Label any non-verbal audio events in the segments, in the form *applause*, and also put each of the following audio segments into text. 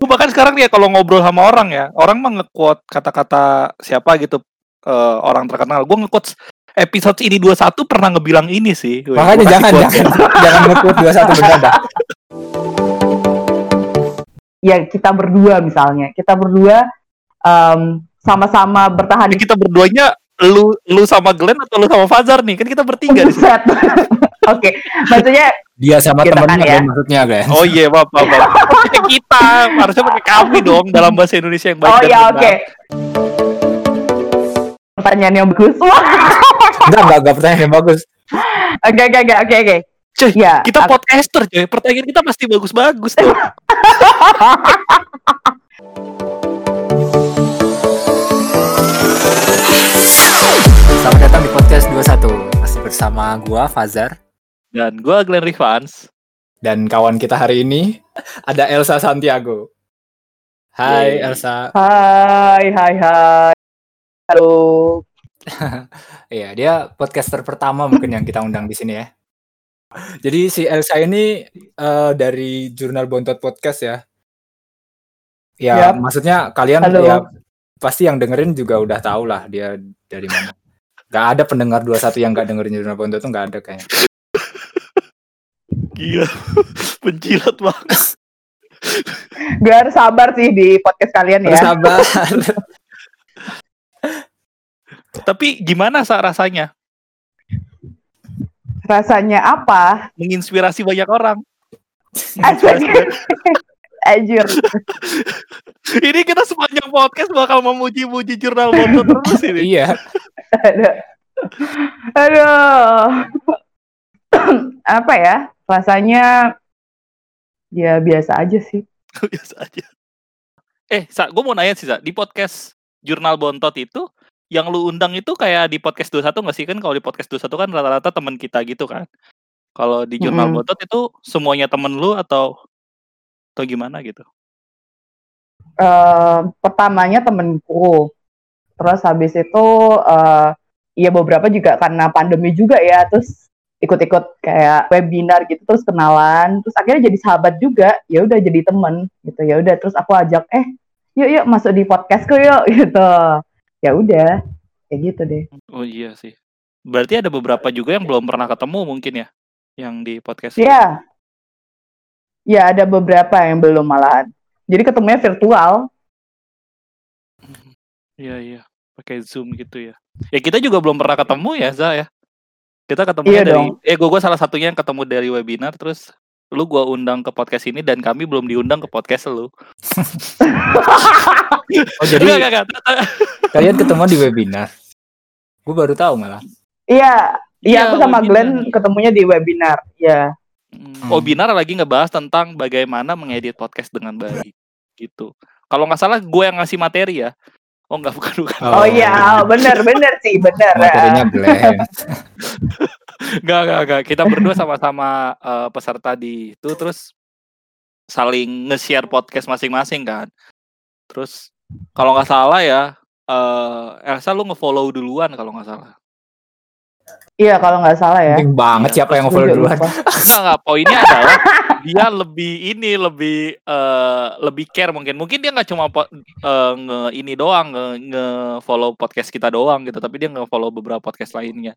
Gue bahkan sekarang ya kalau ngobrol sama orang ya, orang mah nge-quote kata-kata siapa gitu eh, orang terkenal. Gue nge-quote episode ini 21 pernah ngebilang ini sih. Wih, Makanya gua jangan jangan jangan nge-quote 21 bener dah. Ya kita berdua misalnya, kita berdua em, sama-sama bertahan kita berduanya lu lu sama Glenn atau lu sama Fajar nih? Kan kita bertiga di sini. Oke, maksudnya Dia sama Kita temennya kan ya. kan maksudnya kan. Oh iya, maaf, maaf, maaf. Pakai kita, harusnya pakai kami dong dalam bahasa Indonesia yang baik oh ya benar. oke. Pertanyaan yang bagus. *laughs* Enggak enggak enggak pertanyaan yang bagus. Oke oke oke oke oke. Cuy, Ya, kita aku- podcaster coy, pertanyaan kita pasti bagus-bagus tuh. Selamat datang di podcast 21. Masih bersama gua Fazar Dan gue Glenn Rivans. dan kawan kita hari ini ada Elsa Santiago. Hai Yeay. Elsa. Hai hai hai. Halo. *laughs* Iya, dia podcaster pertama mungkin yang kita undang di sini ya. Jadi si Elsa ini eh, dari Jurnal Bontot Podcast ya. Ya, Yap. maksudnya kalian Halo. ya pasti yang dengerin juga udah tahu lah dia dari mana. Gak ada pendengar 21 yang gak dengerin Jurnal Bontot tuh gak ada kayaknya. Gila, *laughs* penjilat banget. Gue harus sabar sih di podcast kalian ya. Sabar. *laughs* Tapi gimana sa rasanya Rasanya apa? menginspirasi banyak orang? *laughs* Anjir. ini kita sepanjang podcast bakal memuji-muji jurnal Bontot terus ini. iya. Aduh. Aduh. Apa ya? Rasanya ya biasa aja sih. *laughs* Biasa aja. Eh, Sa, gue mau nanya sih, Sa. Di podcast Jurnal Bontot itu, yang lu undang itu kayak di podcast 21 nggak sih? Kan kalau di podcast 21 kan rata-rata teman kita gitu kan. Kalau di Jurnal Mm-mm. Bontot itu semuanya temen lu atau atau gimana gitu? Eh, pertamanya temenku. Terus habis itu eh ya beberapa juga karena pandemi juga ya, terus ikut-ikut kayak webinar gitu terus kenalan, terus akhirnya jadi sahabat juga. Ya udah jadi temen gitu. Ya udah terus aku ajak eh yuk yuk masuk di podcastku yuk *laughs* gitu. Ya udah kayak gitu deh. Oh iya sih. Berarti ada beberapa juga yang belum pernah ketemu mungkin ya, yang di podcast. Iya. Ya ada beberapa yang belum malahan. Jadi ketemunya virtual. Iya iya, pakai Zoom gitu ya. Ya kita juga belum pernah ketemu ya, Za ya. Kita ketemu Iya dari dong. eh gua, gua salah satunya yang ketemu dari webinar terus lu gua undang ke podcast ini dan kami belum diundang ke podcast lu. *laughs* Oh jadi Enggak, enggak, enggak. kalian ketemu di webinar. Gue baru tahu malah. Iya, iya Iya, aku sama webinar. Glenn ketemunya di webinar. Ya. Hmm, Webinar lagi ngebahas tentang bagaimana mengedit podcast dengan baik gitu. Kalau nggak salah gue yang ngasih materi ya. Oh enggak bukan bukan. Oh, iya, bener bener sih, bener. Materinya *laughs* Glenn. Enggak, enggak, enggak. Kita berdua sama-sama eh, peserta di itu terus saling nge-share podcast masing-masing kan. Terus kalau nggak salah ya, eh Elsa lu nge-follow duluan kalau nggak salah. Iya kalau nggak salah ya. Penting banget Iya, siapa yang nge-follow duluan. Enggak, enggak. Poinnya adalah dia lebih ini lebih eh, lebih care mungkin. Mungkin dia nggak cuma eh, nge ini doang nge, nge follow podcast kita doang gitu, tapi dia nge follow beberapa podcast lainnya.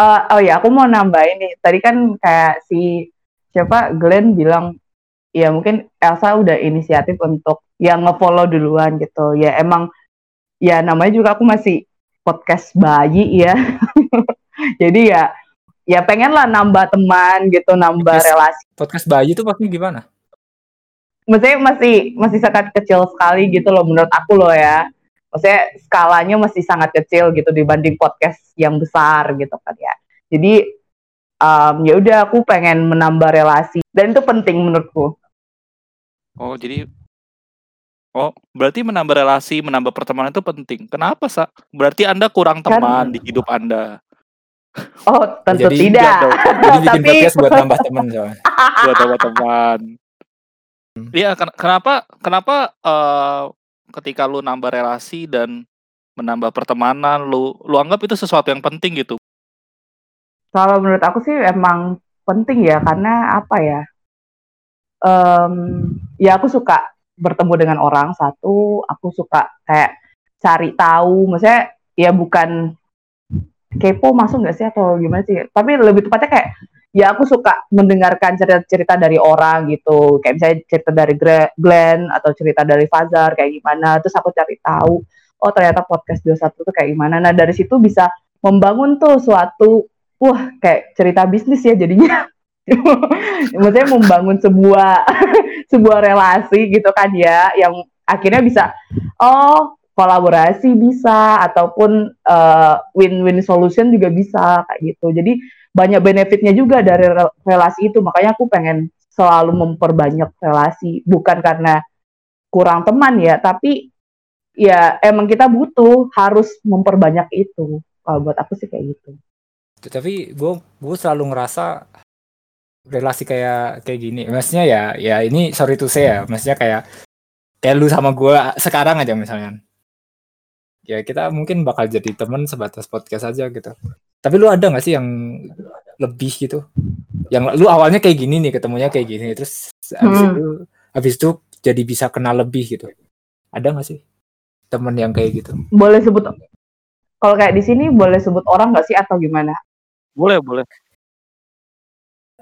Eh, oh ya, aku mau nambahin nih. Tadi kan kayak si siapa Glenn bilang, ya mungkin Elsa udah inisiatif untuk yang ngefollow duluan gitu. Ya emang, ya namanya juga aku masih podcast bayi ya. *laughs* Jadi ya, ya pengen lah nambah teman gitu, nambah Podcast- relasi. Podcast bayi tuh maksudnya gimana? Maksudnya masih masih sangat kecil sekali gitu loh menurut aku loh ya. Maksudnya skalanya masih sangat kecil gitu dibanding podcast yang besar gitu kan ya. Jadi um, ya udah aku pengen menambah relasi dan itu penting menurutku. Oh, jadi Oh, berarti menambah relasi, menambah pertemanan itu penting. Kenapa, Sa? Berarti Anda kurang Kan- teman di hidup Anda. Oh tentu Jadi- tidak. *laughs* Jadi bikin Tapi podcast buat *laughs* nambah temen soalnya. buat teman-teman. Hmm. Iya, ken- kenapa kenapa eh, ketika lu nambah relasi dan menambah pertemanan, lu lu anggap itu sesuatu yang penting gitu. kalau menurut aku sih emang penting ya karena apa ya? em, ya aku suka bertemu dengan orang satu, aku suka kayak cari tahu, maksudnya ya bukan kepo masuk nggak sih atau gimana sih? Tapi lebih tepatnya kayak ya aku suka mendengarkan cerita-cerita dari orang gitu, kayak misalnya cerita dari Glenn atau cerita dari Fazar kayak gimana, terus aku cari tahu, oh ternyata podcast 21 tuh kayak gimana. Nah dari situ bisa membangun tuh suatu, wah kayak cerita bisnis ya jadinya. *laughs* Maksudnya membangun sebuah *laughs* sebuah relasi gitu kan ya, yang akhirnya bisa, oh kolaborasi bisa ataupun eh, win-win solution juga bisa kayak gitu. Jadi banyak benefitnya juga dari re- relasi itu. Makanya aku pengen selalu memperbanyak relasi, bukan karena kurang teman ya, tapi ya emang kita butuh harus memperbanyak itu. Kalau buat aku sih kayak gitu. Tapi gue gue selalu ngerasa relasi kayak kayak gini. Maksudnya ya ya ini sorry to say ya. Maksudnya kayak kayak lu sama gue sekarang aja misalnya. Ya kita mungkin bakal jadi temen sebatas podcast aja gitu. Tapi lu ada nggak sih yang lebih gitu? Yang lu awalnya kayak gini nih ketemunya kayak gini terus habis Hmm. itu habis itu jadi bisa kenal lebih gitu. Ada nggak sih temen yang kayak gitu? Boleh sebut kalau kayak di sini boleh sebut orang nggak sih atau gimana? Boleh, boleh.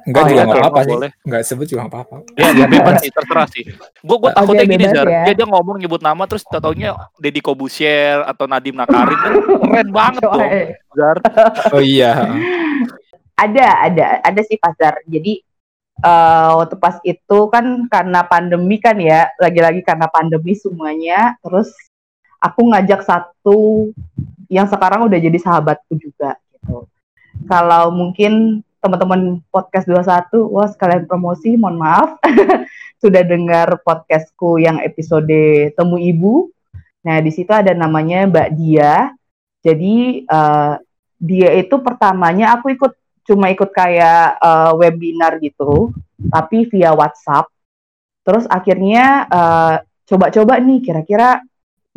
Enggak Oh, juga iya, nggak oke, apa-apa sih. boleh. Enggak sebut juga nggak apa-apa. Ya, *laughs* ya bebas sih, terserah sih. Gue gue Oke, takutnya gini, bebas Zar. ya. Dia, dia ngomong nyebut nama terus taunya Deddy Kobusier atau Nadim Nakarin kan keren banget Oh, dong, eh. Zar. *laughs* Oh iya. Ada, ada, ada sih pasar. Jadi eh waktu pas itu kan karena pandemi kan ya, lagi-lagi karena pandemi semuanya. Terus aku ngajak satu yang sekarang udah jadi sahabatku juga gitu. Kalau mungkin teman-teman podcast 21, wah sekalian promosi, mohon maaf. *laughs* Sudah dengar podcastku yang episode Temu Ibu. Nah, di situ ada namanya Mbak Dia. Jadi eh, dia itu pertamanya aku ikut cuma ikut kayak eh, webinar gitu, tapi via WhatsApp. Terus akhirnya eh, coba-coba nih kira-kira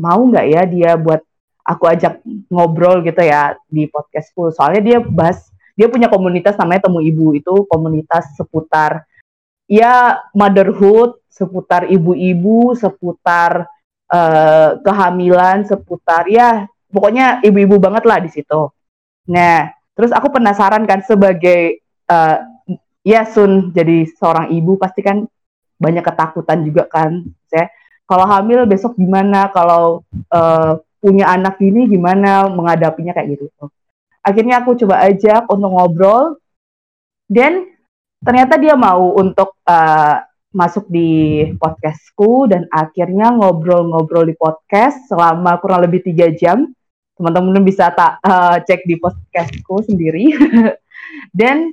mau nggak ya dia buat aku ajak ngobrol gitu ya di podcastku. Soalnya dia bahas dia punya komunitas namanya Temu Ibu itu komunitas seputar ya motherhood, seputar ibu-ibu, seputar eh, kehamilan, seputar ya pokoknya ibu-ibu banget lah di situ. Nah, terus aku penasaran kan sebagai eh, ya Sun jadi seorang ibu pasti kan banyak ketakutan juga kan. Saya kalau hamil besok gimana, kalau eh, punya anak ini gimana menghadapinya kayak gitu. Akhirnya aku coba ajak untuk ngobrol. Dan ternyata dia mau untuk eh, masuk di podcastku dan akhirnya ngobrol-ngobrol di podcast selama kurang lebih tiga jam. Teman-teman bisa tak eh, cek di podcastku sendiri. *laughs* Dan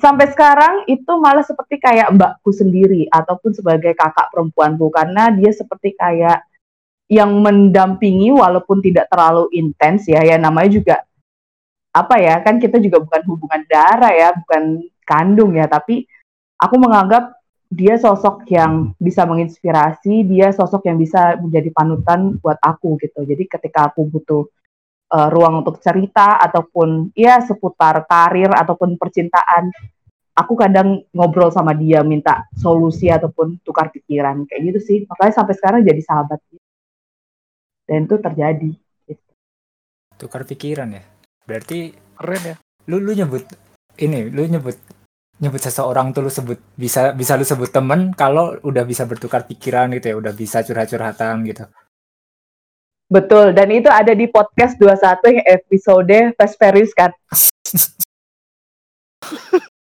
sampai sekarang itu malah seperti kayak mbakku sendiri ataupun sebagai kakak perempuanku karena dia seperti kayak yang mendampingi walaupun tidak terlalu intens ya. Ya namanya juga apa ya kan kita juga bukan hubungan darah ya bukan kandung ya tapi aku menganggap dia sosok yang bisa menginspirasi dia sosok yang bisa menjadi panutan buat aku gitu jadi ketika aku butuh uh, ruang untuk cerita ataupun ya seputar karir ataupun percintaan aku kadang ngobrol sama dia minta solusi ataupun tukar pikiran kayak gitu sih makanya sampai sekarang jadi sahabat dan itu terjadi gitu. Tukar pikiran ya. Berarti Keren ya. lu lu nyebut ini lu nyebut nyebut seseorang tuh lu sebut bisa bisa lu sebut temen kalau udah bisa bertukar pikiran gitu ya udah bisa curhat-curhatan gitu betul dan itu ada di podcast 21 yang episode Vesperius kan *laughs*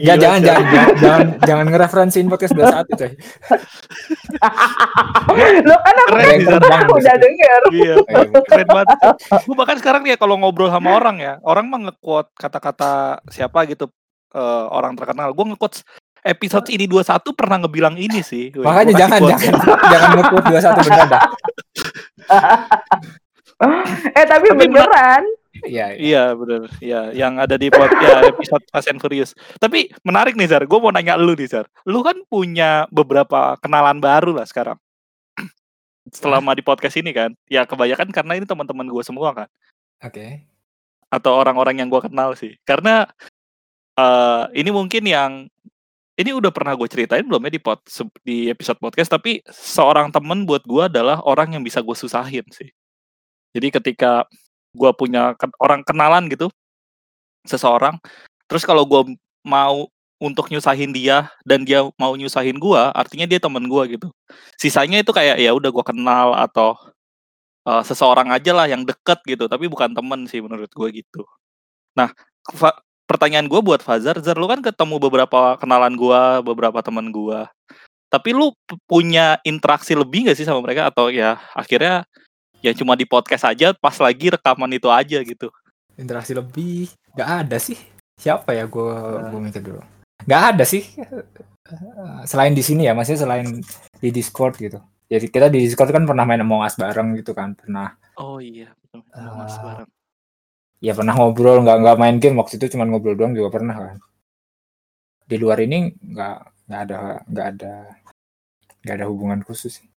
ya jangan jangan jangan jangan, jangan ngereferensiin podcast 21 coy lo kan aku Keren kan Zara. udah, denger Iya, keren banget. Gue bahkan sekarang ya kalau ngobrol sama orang ya, orang mah nge-quote kata-kata siapa gitu eh, orang terkenal. Gue nge-quote episode ini 21 pernah ngebilang ini sih. Wih, makanya jangan quote. jangan jangan nge-quote 21 beneran dah *laughs* eh tapi, Tapi beneran iya iya. Iya bener, iya yang ada di pod, ya, episode Fast and Furious. Tapi menarik nih Zar, gue mau nanya lu nih Zar. Lu kan punya beberapa kenalan baru lah sekarang. *clears throat* Selama di podcast ini kan, ya kebanyakan karena ini teman-teman gue semua kan, oke atau orang-orang yang gue kenal sih. Karena eh ini mungkin yang ini udah pernah gue ceritain belum ya di pod, di episode podcast tapi seorang temen buat gue adalah orang yang bisa gue susahin sih jadi ketika gue punya orang kenalan gitu seseorang. Terus kalau gue mau untuk nyusahin dia dan dia mau nyusahin gue artinya dia temen gue gitu. Sisanya itu kayak ya udah gue kenal atau uh, seseorang aja lah yang deket gitu tapi bukan temen sih menurut gue gitu. Nah pertanyaan gue buat Fazar, Zar, lu kan ketemu beberapa kenalan gue, beberapa teman gue. Tapi lu punya interaksi lebih gak sih sama mereka? Atau ya akhirnya ya cuma di podcast aja pas lagi rekaman itu aja gitu. Interaksi lebih gak ada sih. Siapa ya gue nah. gue mikir dulu. Gak ada sih. Selain di sini ya, maksudnya selain di Discord gitu. Jadi kita di Discord kan pernah main Among Us bareng gitu kan, pernah. Oh iya, betul. Among Us uh, bareng ya pernah ngobrol nggak nggak main game waktu itu cuma ngobrol doang juga pernah kan di luar ini nggak nggak ada nggak ada nggak ada hubungan khusus sih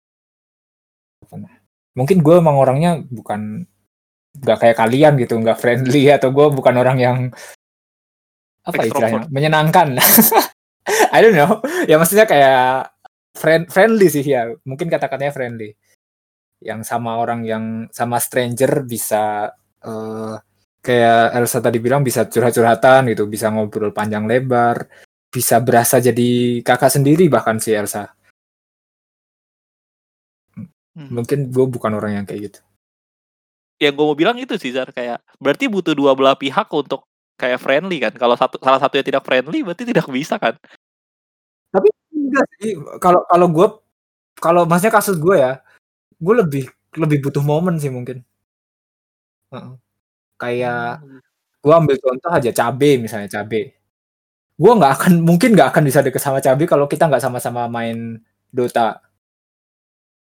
pernah mungkin gue emang orangnya bukan nggak kayak kalian gitu nggak friendly *laughs* atau gue bukan orang yang apa istilahnya menyenangkan. *laughs* I don't know. Ya maksudnya kayak friend friendly sih ya. Mungkin kata-katanya friendly. Yang sama orang yang sama stranger bisa uh, kayak Elsa tadi bilang bisa curhat-curhatan gitu, bisa ngobrol panjang lebar, bisa berasa jadi kakak sendiri bahkan si Elsa. Hmm. Mungkin gue bukan orang yang kayak gitu. Ya gue mau bilang itu sih Zar kayak berarti butuh dua belah pihak untuk kayak friendly kan. Kalau satu salah satu yang tidak friendly berarti tidak bisa kan. Tapi enggak sih kalau kalau gue kalau maksudnya kasus gue ya, gue lebih lebih butuh momen sih mungkin. Uh -uh. Kayak hmm. gue ambil contoh aja cabe misalnya cabe. Gue nggak akan mungkin nggak akan bisa deket sama cabe kalau kita nggak sama-sama main Dota.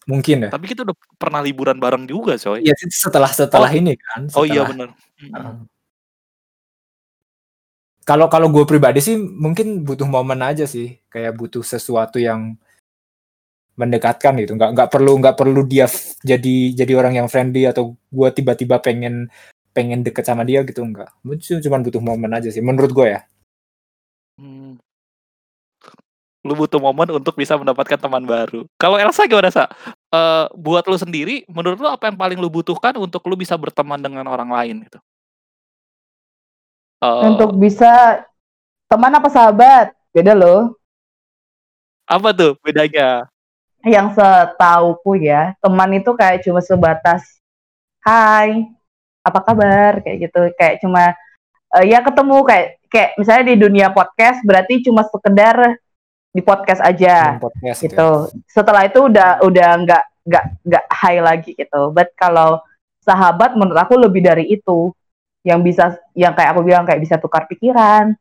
Mungkin ya. Tapi kita udah pernah liburan bareng juga, coy. Iya, setelah setelah oh. ini kan. Setelah, oh iya benar. Hmm. Kalau kalau gue pribadi sih mungkin butuh momen aja sih, kayak butuh sesuatu yang mendekatkan gitu. Nggak nggak perlu nggak perlu dia jadi jadi orang yang friendly atau gue tiba-tiba pengen pengen deket sama dia gitu enggak cuma butuh momen aja sih menurut gue ya hmm. Lu butuh momen untuk bisa mendapatkan teman baru. Kalau Elsa gimana sa? Uh, buat lu sendiri menurut lu apa yang paling lu butuhkan untuk lu bisa berteman dengan orang lain gitu? Uh, untuk bisa teman apa sahabat? Beda loh. Apa tuh bedanya? Yang setauku ya teman itu kayak cuma sebatas hai apa kabar? kayak gitu. Kayak cuma uh, ya ketemu kayak kayak misalnya di dunia podcast berarti cuma sekedar di podcast aja podcast, gitu. Ya. Setelah itu udah udah nggak nggak nggak high lagi gitu. But kalau sahabat menurut aku lebih dari itu yang bisa yang kayak aku bilang kayak bisa tukar pikiran,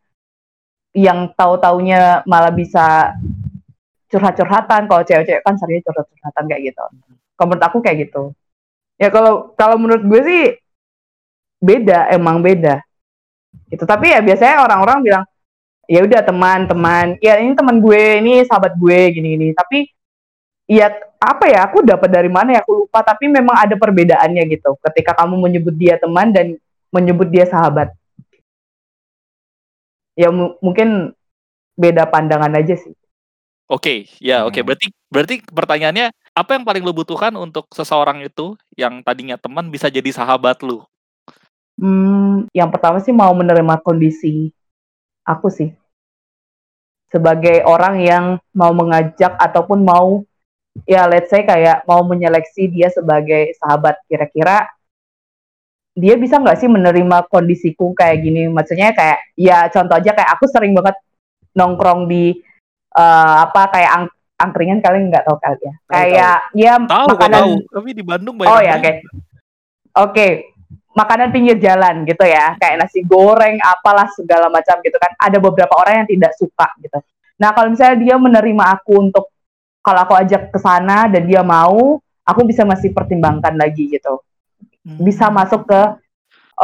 yang tahu taunya malah bisa curhat-curhatan. Kalau cewek-cewek kan seringnya curhat-curhatan kayak gitu. Kalau menurut aku kayak gitu. Ya kalau kalau menurut gue sih beda emang beda gitu tapi ya biasanya orang-orang bilang ya udah teman-teman ya ini teman gue ini sahabat gue gini-gini. Tapi ya apa ya aku dapat dari mana ya aku lupa. Tapi memang ada perbedaannya gitu ketika kamu menyebut dia teman dan menyebut dia sahabat. Ya mungkin beda pandangan aja sih. Oke okay, ya oke. Okay. Hmm. berarti berarti pertanyaannya apa yang paling lo butuhkan untuk seseorang itu yang tadinya teman bisa jadi sahabat lu? Hmm, yang pertama sih mau menerima kondisi aku sih. Sebagai orang yang mau mengajak ataupun mau ya let's say kayak mau menyeleksi dia sebagai sahabat kira-kira dia bisa nggak sih menerima kondisiku kayak gini maksudnya kayak ya contoh aja kayak aku sering banget nongkrong di uh, apa kayak ang angkringan kalian nggak tahu kali ya kayak tahu. ya tahu, makanan tahu. tapi di Bandung banyak oh ya oke okay. oke okay makanan pinggir jalan gitu ya. Kayak nasi goreng apalah segala macam gitu kan. Ada beberapa orang yang tidak suka gitu. Nah kalau misalnya dia menerima aku untuk kalau aku ajak ke sana dan dia mau aku bisa masih pertimbangkan lagi gitu. Hmm. bisa masuk ke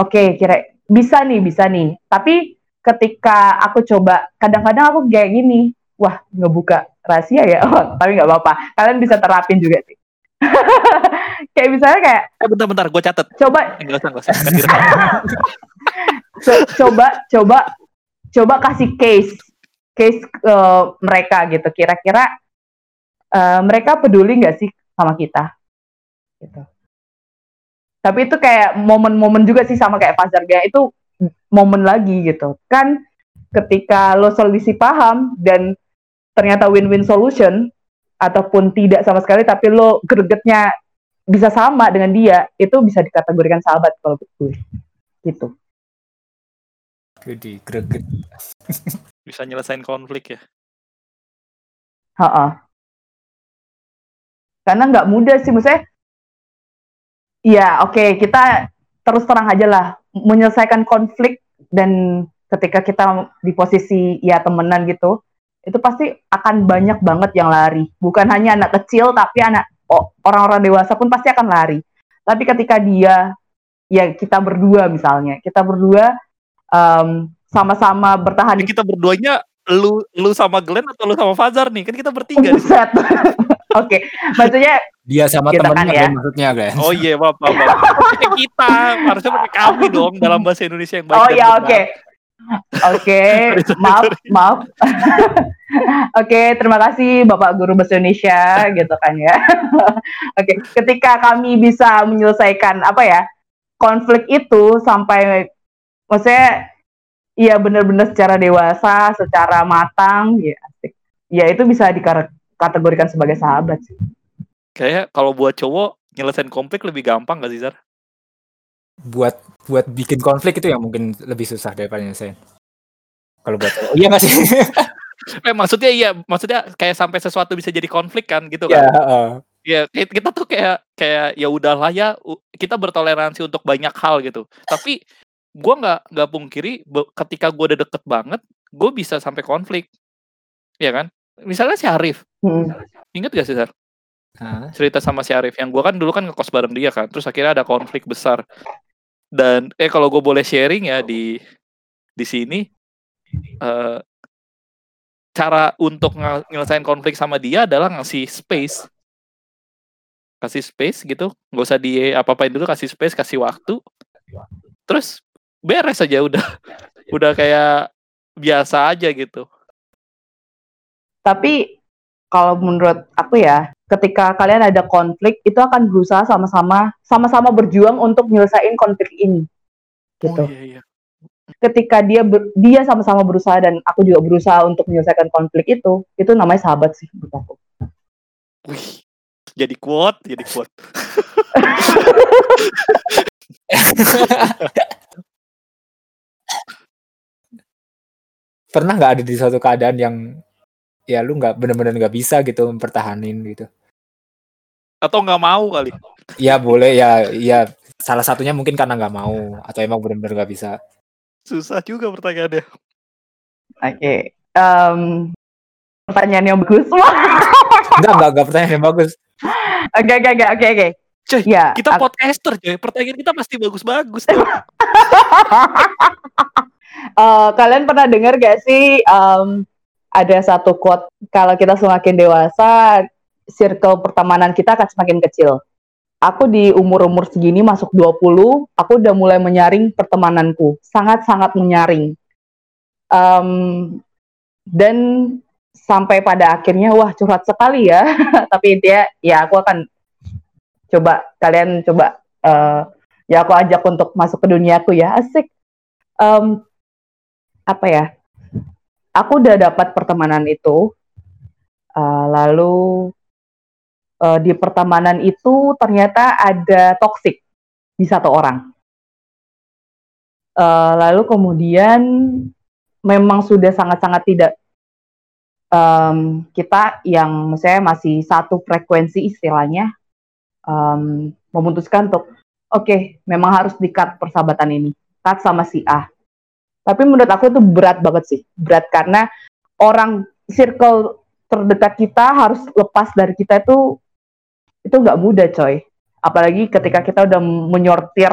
oke okay, kira bisa nih bisa nih. Tapi ketika aku coba kadang-kadang aku kayak gini wah ngebuka rahasia ya? Oh, *laughs* tapi nggak apa-apa. Kalian bisa terapin juga sih *laughs* kayak misalnya kayak eh bentar bentar gue catet coba enggak usah enggak usah *laughs* coba coba coba kasih case case uh, mereka gitu. Kira-kira uh, mereka peduli nggak sih sama kita? Gitu. Tapi itu kayak momen-momen juga sih sama kayak Fajar Gaya itu momen lagi gitu. Kan ketika lo selisih paham dan ternyata win-win solution ataupun tidak sama sekali tapi lo gregetnya bisa sama dengan dia itu bisa dikategorikan sahabat kalau gue gitu Gede, greget. *laughs* Bisa nyelesain konflik ya. Ha Karena nggak mudah sih, maksudnya. Ya, oke, okay, kita terus terang aja lah menyelesaikan konflik dan ketika kita di posisi ya temenan gitu, itu pasti akan banyak banget yang lari. Bukan hanya anak kecil, tapi anak orang-orang dewasa pun pasti akan lari. Tapi ketika dia, ya kita berdua misalnya, kita berdua um, sama-sama bertahan. Kita berduanya lu lu sama Glenn atau lu sama Fazar nih? Kan kita bertiga. *laughs* Oke, okay. maksudnya dia sama temennya kan ya? maksudnya Glenn. Oh iya, maaf, maaf, maaf. *laughs* kita harusnya pakai kami dong dalam bahasa Indonesia yang baik. Oh iya, oke. Oke, maaf, maaf. *laughs* Oke, okay, terima kasih Bapak Guru Bahasa Indonesia gitu kan ya. *laughs* Oke, okay. ketika kami bisa menyelesaikan apa ya konflik itu sampai maksudnya iya benar-benar secara dewasa, secara matang, ya asik. Ya itu bisa dikategorikan sebagai sahabat sih. Kayak kalau buat cowok nyelesain konflik lebih gampang gak sih Zar? Buat buat bikin konflik itu yang mungkin lebih susah daripada nyelesain. Kalau buat cowok, iya gak sih? *laughs* eh, maksudnya iya, maksudnya kayak sampai sesuatu bisa jadi konflik kan gitu kan? Ya, uh. ya kita tuh kayak kayak ya udahlah ya kita bertoleransi untuk banyak hal gitu. Tapi gue nggak nggak pungkiri ketika gue udah deket banget gue bisa sampai konflik ya kan misalnya si Arif hmm. inget gak sih Sar? cerita sama si Arif yang gue kan dulu kan ngekos bareng dia kan terus akhirnya ada konflik besar dan eh kalau gue boleh sharing ya di di sini uh, cara untuk nyelesain konflik sama dia adalah ngasih space. Kasih space gitu. Nggak usah di apa apain dulu kasih space kasih waktu. Terus beres aja udah. Udah kayak biasa aja gitu. Tapi kalau menurut aku ya, ketika kalian ada konflik itu akan berusaha sama-sama sama-sama berjuang untuk menyelesaikan konflik ini. Gitu. Oh, iya, iya. Ketika dia ber, dia sama-sama berusaha dan aku juga berusaha untuk menyelesaikan konflik itu, itu namanya sahabat sih menurut aku. Wih, jadi quote, jadi quote. *laughs* pernah nggak ada di suatu keadaan yang ya lu nggak benar-benar nggak bisa gitu mempertahanin gitu. Atau nggak mau kali? Ya boleh ya ya salah satunya mungkin karena nggak mau atau emang benar-benar nggak bisa. Susah juga pertanyaannya. Oke okay. um, pertanyaan yang bagus. *laughs* Enggak enggak enggak pertanyaan yang bagus. Oke oke oke oke oke. Cuy, ya, kita podcaster cuy. Pertanyaan kita pasti bagus-bagus uh, *laughs* kalian pernah dengar gak sih um, ada satu quote kalau kita semakin dewasa circle pertemanan kita akan semakin kecil. Aku di umur-umur segini masuk 20, aku udah mulai menyaring pertemananku. Sangat-sangat menyaring. Um, dan sampai pada akhirnya, wah curhat sekali ya. *laughs* Tapi intinya, ya aku akan coba, kalian coba, uh, ya aku ajak untuk masuk ke duniaku ya. Asik. Um, apa ya aku udah dapat pertemanan itu uh, lalu uh, di pertemanan itu ternyata ada toksik di satu orang. Uh, lalu kemudian memang sudah sangat-sangat tidak um, kita yang misalnya masih satu frekuensi istilahnya um, memutuskan untuk oke okay, memang harus dikat persahabatan ini. Cut sama si A tapi menurut aku itu berat banget sih. Berat karena orang circle terdekat kita harus lepas dari kita itu itu nggak mudah coy. Apalagi ketika kita udah menyortir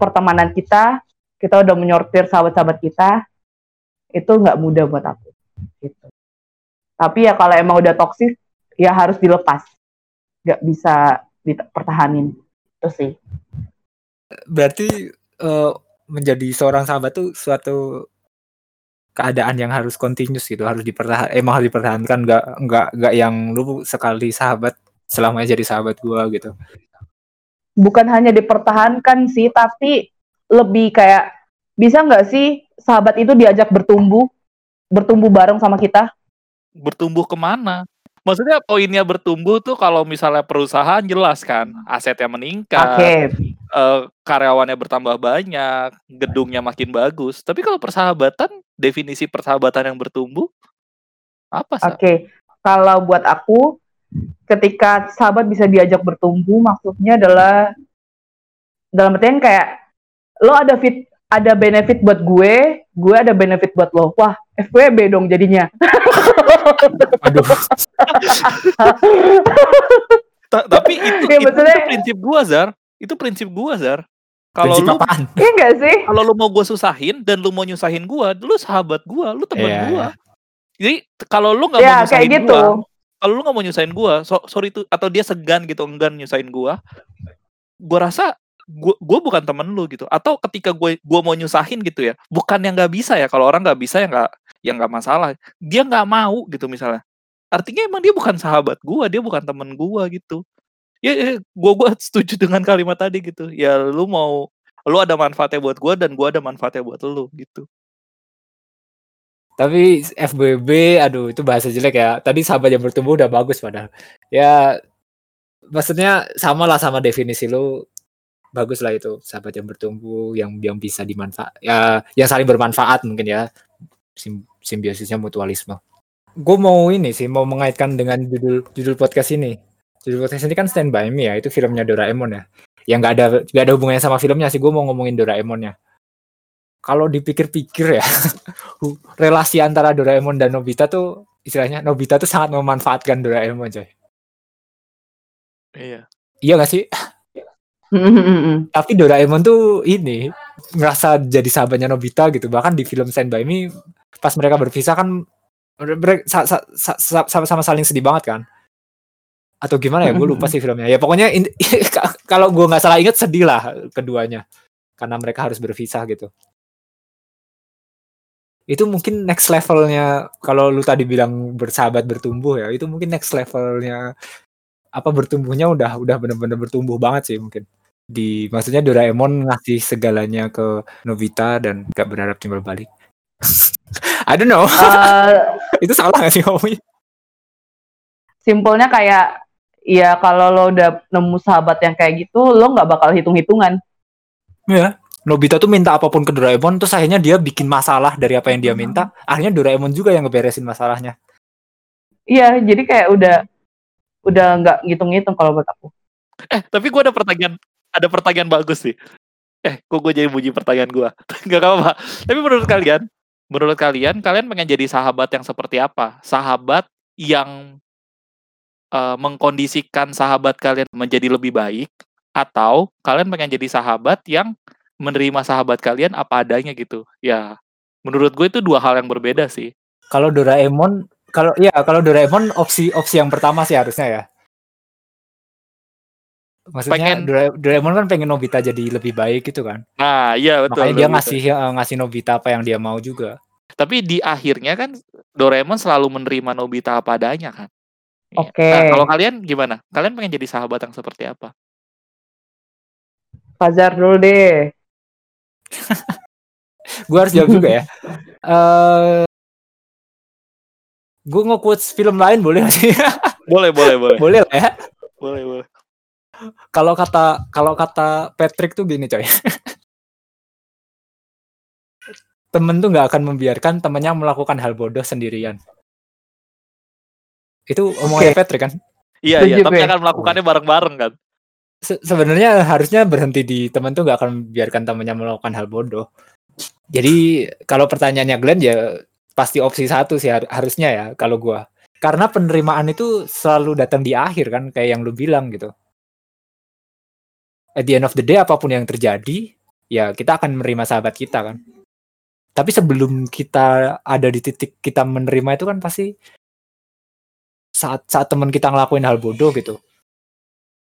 pertemanan kita, kita udah menyortir sahabat-sahabat kita, itu nggak mudah buat aku. Gitu. Tapi ya kalau emang udah toksik, ya harus dilepas. Nggak bisa dipertahanin. Itu sih. Berarti uh, menjadi seorang sahabat tuh suatu keadaan yang harus continuous gitu harus dipertahan emang harus dipertahankan. Nggak nggak nggak yang lu sekali sahabat selamanya jadi sahabat gua gitu. Bukan hanya dipertahankan sih tapi lebih kayak bisa nggak sih sahabat itu diajak bertumbuh? Bertumbuh bareng sama kita? Bertumbuh ke mana maksudnya poinnya bertumbuh tuh kalau misalnya perusahaan jelas kan asetnya meningkat oke. eh, karyawannya bertambah banyak gedungnya makin bagus. Tapi kalau persahabatan definisi persahabatan yang bertumbuh apa sih oke kalau buat aku ketika sahabat bisa diajak bertumbuh maksudnya adalah dalam artian kayak lo ada fit ada benefit buat gue gue ada benefit buat lo. Wah FWB dong jadinya. Aduh. *laughs* Ta- tapi itu, Ya, itu, itu prinsip gua Zar. Itu prinsip gua Zar. Kalau lu apaan? Iya nggak sih? kalau lu mau gue susahin dan lu mau nyusahin gua lu sahabat gua lu teman Iya, gua. Jadi kalau lu nggak mau ya kayak nyusahin gitu. gua kalau lu nggak mau nyusahin gua so, sorry itu atau dia segan gitu enggan nyusahin gua gua rasa gua bukan temen lu gitu. Atau ketika gue gua mau nyusahin gitu ya bukan yang nggak bisa ya. Kalau orang nggak bisa ya nggak ya nggak masalah. Dia nggak mau gitu misalnya. Artinya emang dia bukan sahabat gua dia bukan temen gua gitu. Ya, ya gua gua *laughs* setuju dengan kalimat tadi gitu. Ya lu mau lu ada manfaatnya buat gua dan gua ada manfaatnya buat lu gitu. Tapi FBB aduh itu bahasa jelek ya. Tadi sahabat yang bertumbuh udah bagus padahal. Ya maksudnya sama lah sama definisi lu bagus lah itu sahabat yang bertumbuh yang yang bisa dimanfaat ya yang saling bermanfaat mungkin ya. Sim- simbiosisnya mutualisme. Gue mau ini sih mau mengaitkan dengan judul judul podcast ini. Judul podcast ini kan Stand By Me ya itu filmnya Doraemon ya. Yang nggak ada nggak ada hubungannya sama filmnya sih gue mau ngomongin Doraemonnya. Kalau dipikir-pikir ya *laughs* relasi antara Doraemon dan Nobita tuh istilahnya Nobita tuh sangat memanfaatkan Doraemon coy. Iya. Iya gak sih tapi Doraemon tuh ini ngerasa jadi sahabatnya Nobita gitu. Bahkan di film Stand By Me pas mereka berpisah kan sama-sama saling sedih banget kan. Atau gimana ya? Gue lupa sih filmnya. Ya pokoknya *laughs* kalau gue nggak salah inget sedih lah keduanya. Karena mereka harus berpisah gitu. Itu mungkin next levelnya kalau lu tadi bilang bersahabat bertumbuh ya itu mungkin next levelnya apa bertumbuhnya udah udah bener-bener bertumbuh banget sih mungkin di maksudnya Doraemon ngasih segalanya ke Nobita dan gak berharap timbal balik. *laughs* I don't know. Eh, *laughs* itu salah gak sih ngomongnya? Simpelnya kayak ya kalau lo udah nemu sahabat yang kayak gitu lo nggak bakal hitung hitungan ya Nobita tuh minta apa pun ke Doraemon terus akhirnya dia bikin masalah dari apa yang dia minta. Akhirnya Doraemon juga yang ngeberesin masalahnya. Iya jadi kayak udah udah nggak ngitung ngitung kalau buat aku. Eh tapi gua ada pertanyaan ada pertanyaan bagus sih. Eh kok gue jadi bunyi pertanyaan gua? *laughs* Nggak apa-apa. Tapi menurut kalian menurut kalian kalian pengen jadi sahabat yang seperti apa? Sahabat yang eh, mengkondisikan sahabat kalian menjadi lebih baik? Atau kalian pengen jadi sahabat yang menerima sahabat kalian apa adanya gitu? Ya menurut gue itu dua hal yang berbeda sih. Kalau Doraemon kalau ya kalau Doraemon opsi opsi yang pertama sih harusnya ya maksudnya Pengen- Dora- Doraemon kan pengen Nobita jadi lebih baik gitu kan nah iya betul makanya dia betul. ngasih eh, ngasih Nobita apa yang dia mau juga Tapi di akhirnya kan Doraemon selalu menerima Nobita apa adanya kan. Iya. Oke. Nah, kalau kalian gimana? Kalian pengen jadi sahabat yang seperti apa? Fajar dulu deh *laughs* gue harus jawab juga ya *laughs* eh gue nge-quotes film lain boleh nggak sih Boleh, boleh, boleh. *laughs* boleh lah ya boleh, boleh. Kalau kata kalau kata Patrick tuh gini coy. *laughs* Temen tuh nggak akan membiarkan temennya melakukan hal bodoh sendirian. Itu omongannya Patrick kan? Iya, iya, tapi akan melakukannya bareng-bareng kan. Se- sebenarnya harusnya berhenti di temen tuh nggak akan membiarkan temennya melakukan hal bodoh. Jadi kalau pertanyaannya Glenn ya pasti opsi satu sih har- harusnya ya kalau gua. Karena penerimaan itu selalu datang di akhir kan? Kayak yang lu bilang gitu at the end of the day apa pun yang terjadi ya kita akan menerima sahabat kita kan. Tapi sebelum kita ada di titik kita menerima itu kan pasti saat saat teman kita ngelakuin hal bodoh gitu.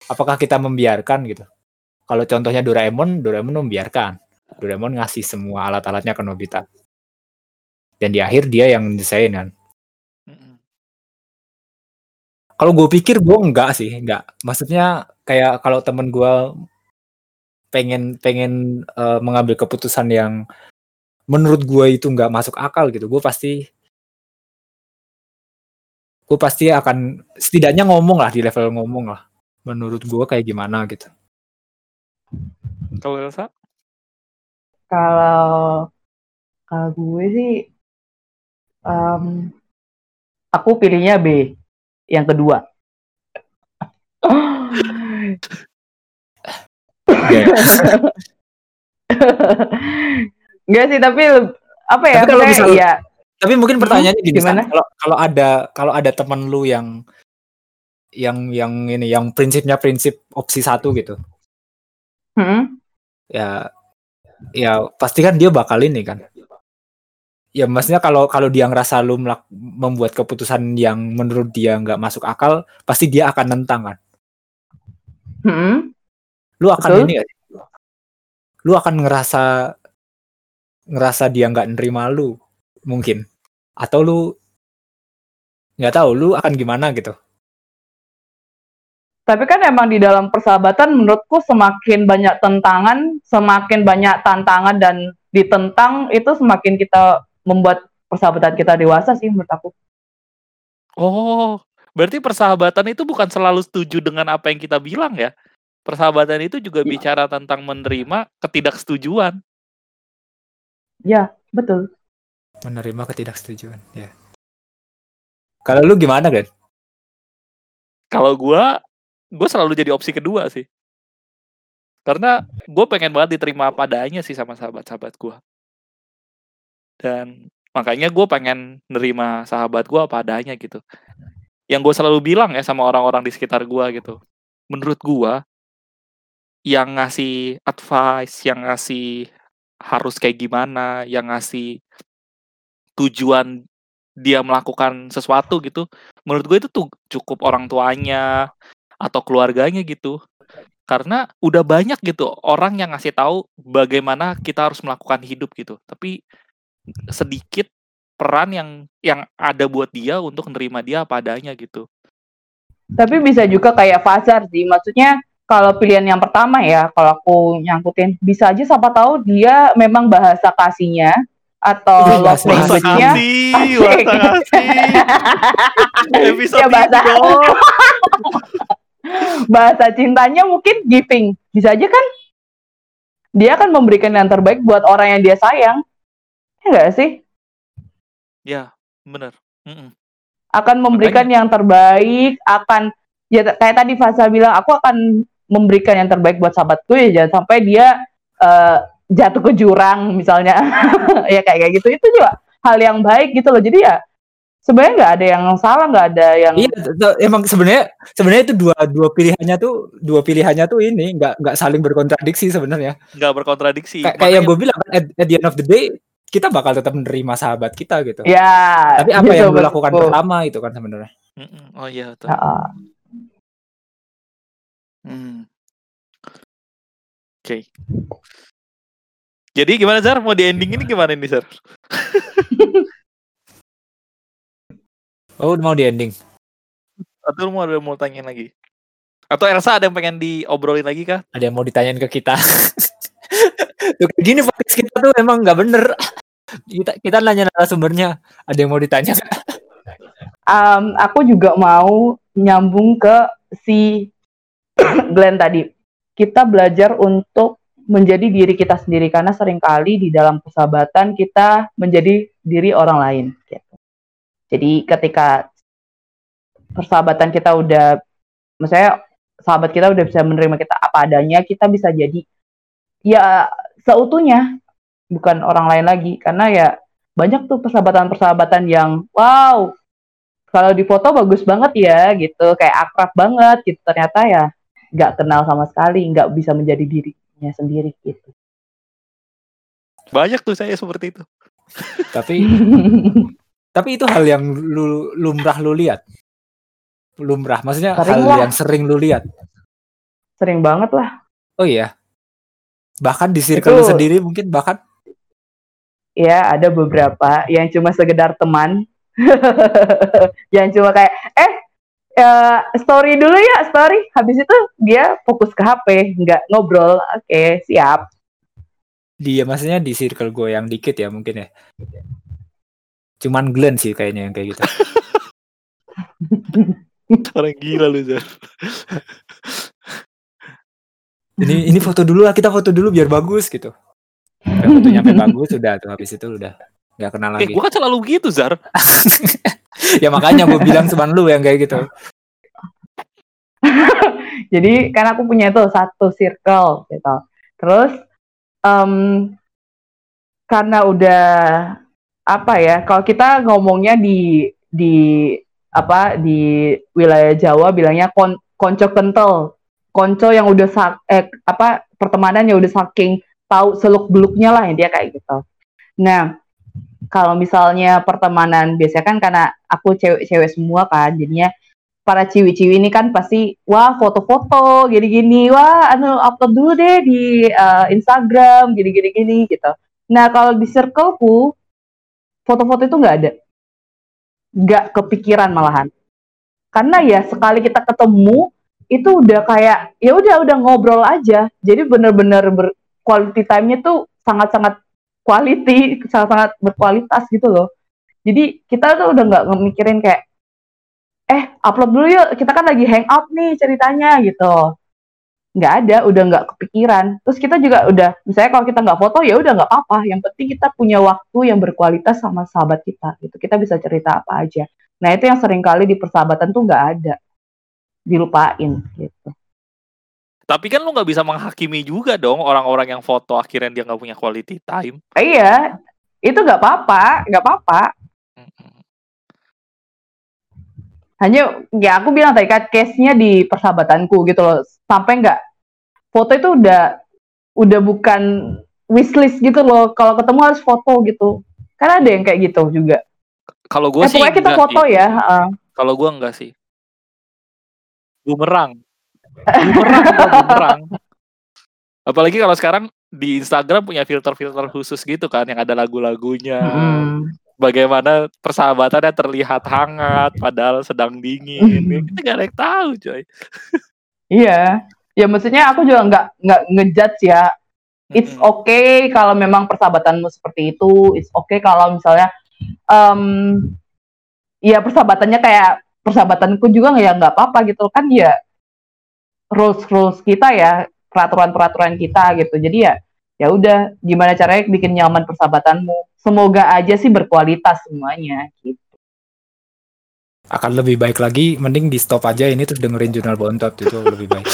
Apakah kita membiarkan gitu? Kalau contohnya Doraemon Doraemon membiarkan. Doraemon ngasih semua alat-alatnya ke Nobita. Dan di akhir dia yang desain kan. Kalau gue pikir gue enggak sih enggak. Maksudnya kayak kalau temen gue pengen pengen eh, mengambil keputusan yang menurut gue itu nggak masuk akal gitu gue pasti gue pasti akan setidaknya ngomong lah di level ngomong lah menurut gue kayak gimana gitu Kalau Elsa? Kalau kalau gue sih em, aku pilihnya B yang kedua. *laughs* Enggak *laughs* sih, tapi apa ya? Tapi kalau maksudnya misal- ya tapi mungkin pertanyaannya gini San. gimana? kalau kalau ada kalau ada teman lu yang yang yang ini yang prinsipnya prinsip opsi satu gitu hmm, ya ya pasti kan dia bakal ini kan ya maksudnya kalau kalau dia ngerasa lu melak- membuat keputusan yang menurut dia nggak masuk akal pasti dia akan nentang kan hmm. Lu akan Betul. ini gak sih? lu akan ngerasa ngerasa dia nggak nerima lu mungkin atau lu nggak tahu lu akan gimana gitu Tapi kan emang di dalam persahabatan menurutku semakin banyak tentangan, semakin banyak tantangan dan ditentang itu semakin kita membuat persahabatan kita dewasa sih menurut aku. Oh, berarti persahabatan itu bukan selalu setuju dengan apa yang kita bilang ya? Persahabatan itu juga Iya. bicara tentang menerima ketidaksetujuan. Ya, betul. menerima ketidaksetujuan ya kalau lu gimana kan Kalau gua, gua selalu jadi opsi kedua sih. Karena gue pengen banget diterima apa adanya sih sama sahabat-sahabat gua. Dan makanya gue pengen nerima sahabat gua apa adanya gitu. Yang gue selalu bilang ya sama orang-orang di sekitar gua gitu. Menurut gua, yang ngasih advice, yang ngasih harus kayak gimana, yang ngasih tujuan dia melakukan sesuatu gitu, menurut gue itu tuh cukup orang tuanya atau keluarganya gitu. Karena udah banyak gitu orang yang ngasih tahu bagaimana kita harus melakukan hidup gitu. Tapi sedikit peran yang yang ada buat dia untuk menerima dia apa adanya gitu. Tapi bisa juga kayak Fazar sih. Maksudnya kalau pilihan yang pertama ya, kalau aku nyangkutin, bisa aja siapa tahu dia memang bahasa kasihnya atau love bahasa language-nya kasih, bahasa kasih. *laughs* Episode Ya, bahasa- *laughs* bahasa cintanya mungkin giving. Bisa aja kan? Dia akan memberikan yang terbaik buat orang yang dia sayang. Ya enggak sih? Ya, bener. Mm-mm. Akan memberikan yang terbaik, akan ya kayak tadi Fasa bilang, aku akan memberikan yang terbaik buat sahabatku ya jangan sampai dia eh, jatuh ke jurang misalnya. *laughs* ya kayak kayak gitu. Itu juga hal yang baik gitu loh. Jadi ya sebenarnya nggak ada yang salah, nggak ada yang iya emang sebenarnya sebenarnya itu dua dua pilihannya tuh dua pilihannya tuh ini nggak nggak saling berkontradiksi sebenarnya Nggak berkontradiksi. kayak kayak yang gue bilang at, at the end of the day kita bakal tetap menerima sahabat kita gitu ya. tapi apa gitu, yang lu lakukan betul. pertama itu kan sebenarnya. Oh iya betul. Heeh. Hmm. Oke. Jadi gimana Zar? Mau di ending ini gimana nih Zar? *laughs* oh mau di ending Atau mau ada mau tanyain lagi? Atau Elsa ada yang pengen diobrolin lagi kah? ada yang mau ditanyain ke kita *laughs* tuh gini podcast kita tuh emang nggak bener *laughs* kita kita nanya narasumbernya ada yang mau ditanya? Em, aku juga mau nyambung ke si *clears throat* Glenn tadi. Kita belajar untuk menjadi diri kita sendiri karena sering kali di dalam persahabatan kita menjadi diri orang lain. Gitu. Jadi ketika persahabatan kita udah, misalnya sahabat kita udah bisa menerima kita apa adanya, kita bisa jadi ya seutuhnya, bukan orang lain lagi. Karena ya banyak tuh persahabatan-persahabatan yang wow kalau di foto bagus banget ya gitu kayak akrab banget gitu ternyata ya nggak kenal sama sekali nggak bisa menjadi dirinya sendiri gitu. Banyak tuh saya seperti itu. tapi *laughs* tapi itu hal yang lu lumrah lu lihat. Lumrah maksudnya Sering hal lah. yang sering lu lihat. Sering banget lah. Oh iya. Bahkan di circle lu Itu- sendiri mungkin bahkan ya ada beberapa yang cuma sekedar teman. *laughs* Yang cuma kayak eh uh, story dulu ya story. Habis itu dia fokus ke HP nggak ngobrol. Oke okay, siap. Dia maksudnya di circle gue yang dikit ya mungkin ya. Cuman Glenn sih kayaknya yang kayak gitu. *laughs* Orang gila lu Jar. Ini ini foto dulu lah kita foto dulu biar bagus gitu. Kayak fotonya sampai *laughs* bagus udah tuh habis itu udah nggak kenal eh lagi. gua kan selalu gitu Zar *laughs* *laughs* ya makanya gue bilang cuman lu yang kayak gitu. *laughs* Jadi kan aku punya tuh satu circle gitu. Terus um, karena udah apa ya kalau kita ngomongnya di di apa di wilayah Jawa bilangnya kon, konco kental. Konco yang udah sak, eh, apa pertemanan yang udah saking tahu seluk beluknya lah dia kayak gitu. Nah kalau misalnya pertemanan biasanya kan karena aku cewek-cewek semua kan jadinya para ciwi-ciwi ini kan pasti wah foto-foto gini-gini wah anu upload dulu deh di uh, Instagram gini-gini gini gitu. Nah kalau di circleku foto-foto itu nggak ada. Nggak kepikiran malahan. Karena ya sekali kita ketemu itu udah kayak ya udah udah ngobrol aja. Jadi bener-bener ber quality time-nya tuh sangat-sangat quality sangat-sangat berkualitas gitu loh. Jadi kita tuh udah nggak ngemikirin kayak eh upload dulu yuk kita kan lagi hangout nih ceritanya gitu. Nggak ada udah nggak kepikiran. Terus kita juga udah misalnya kalau kita nggak foto ya udah nggak apa-apa. Yang penting kita punya waktu yang berkualitas sama sahabat kita gitu. Kita bisa cerita apa aja. Nah itu yang sering kali di persahabatan tuh nggak ada. Dilupain gitu tapi kan lu nggak bisa menghakimi juga dong orang-orang yang foto akhirnya dia nggak punya quality time. Iya itu nggak apa-apa nggak apa-apa. Hanya ya aku bilang tadi kan case-nya di persahabatanku gitu loh. Sampai nggak foto itu udah udah bukan wishlist gitu loh. Kalau ketemu harus foto gitu. Kan ada yang kayak gitu juga. Kalau gue eh, sih pokoknya kita foto ya uh. kalau gue enggak sih. Bumerang bumerang bumerang apalagi kalau sekarang di Instagram punya filter-filter khusus gitu kan yang ada lagu-lagunya hmm bagaimana persahabatannya terlihat hangat padahal sedang dingin. Kita gak ada yang tahu, coy. Iya. Ya maksudnya aku juga nggak nggak ngejudge ya. It's okay kalau memang persahabatanmu seperti itu. It's okay kalau misalnya um, ya persahabatannya kayak persahabatanku juga ya nggak apa-apa gitu kan ya rules rules kita ya peraturan peraturan kita gitu. Jadi ya ya udah gimana caranya bikin nyaman persahabatanmu semoga aja sih berkualitas semuanya gitu. Akan lebih baik lagi, mending di stop aja ini terus dengerin jurnal bontot itu lebih baik.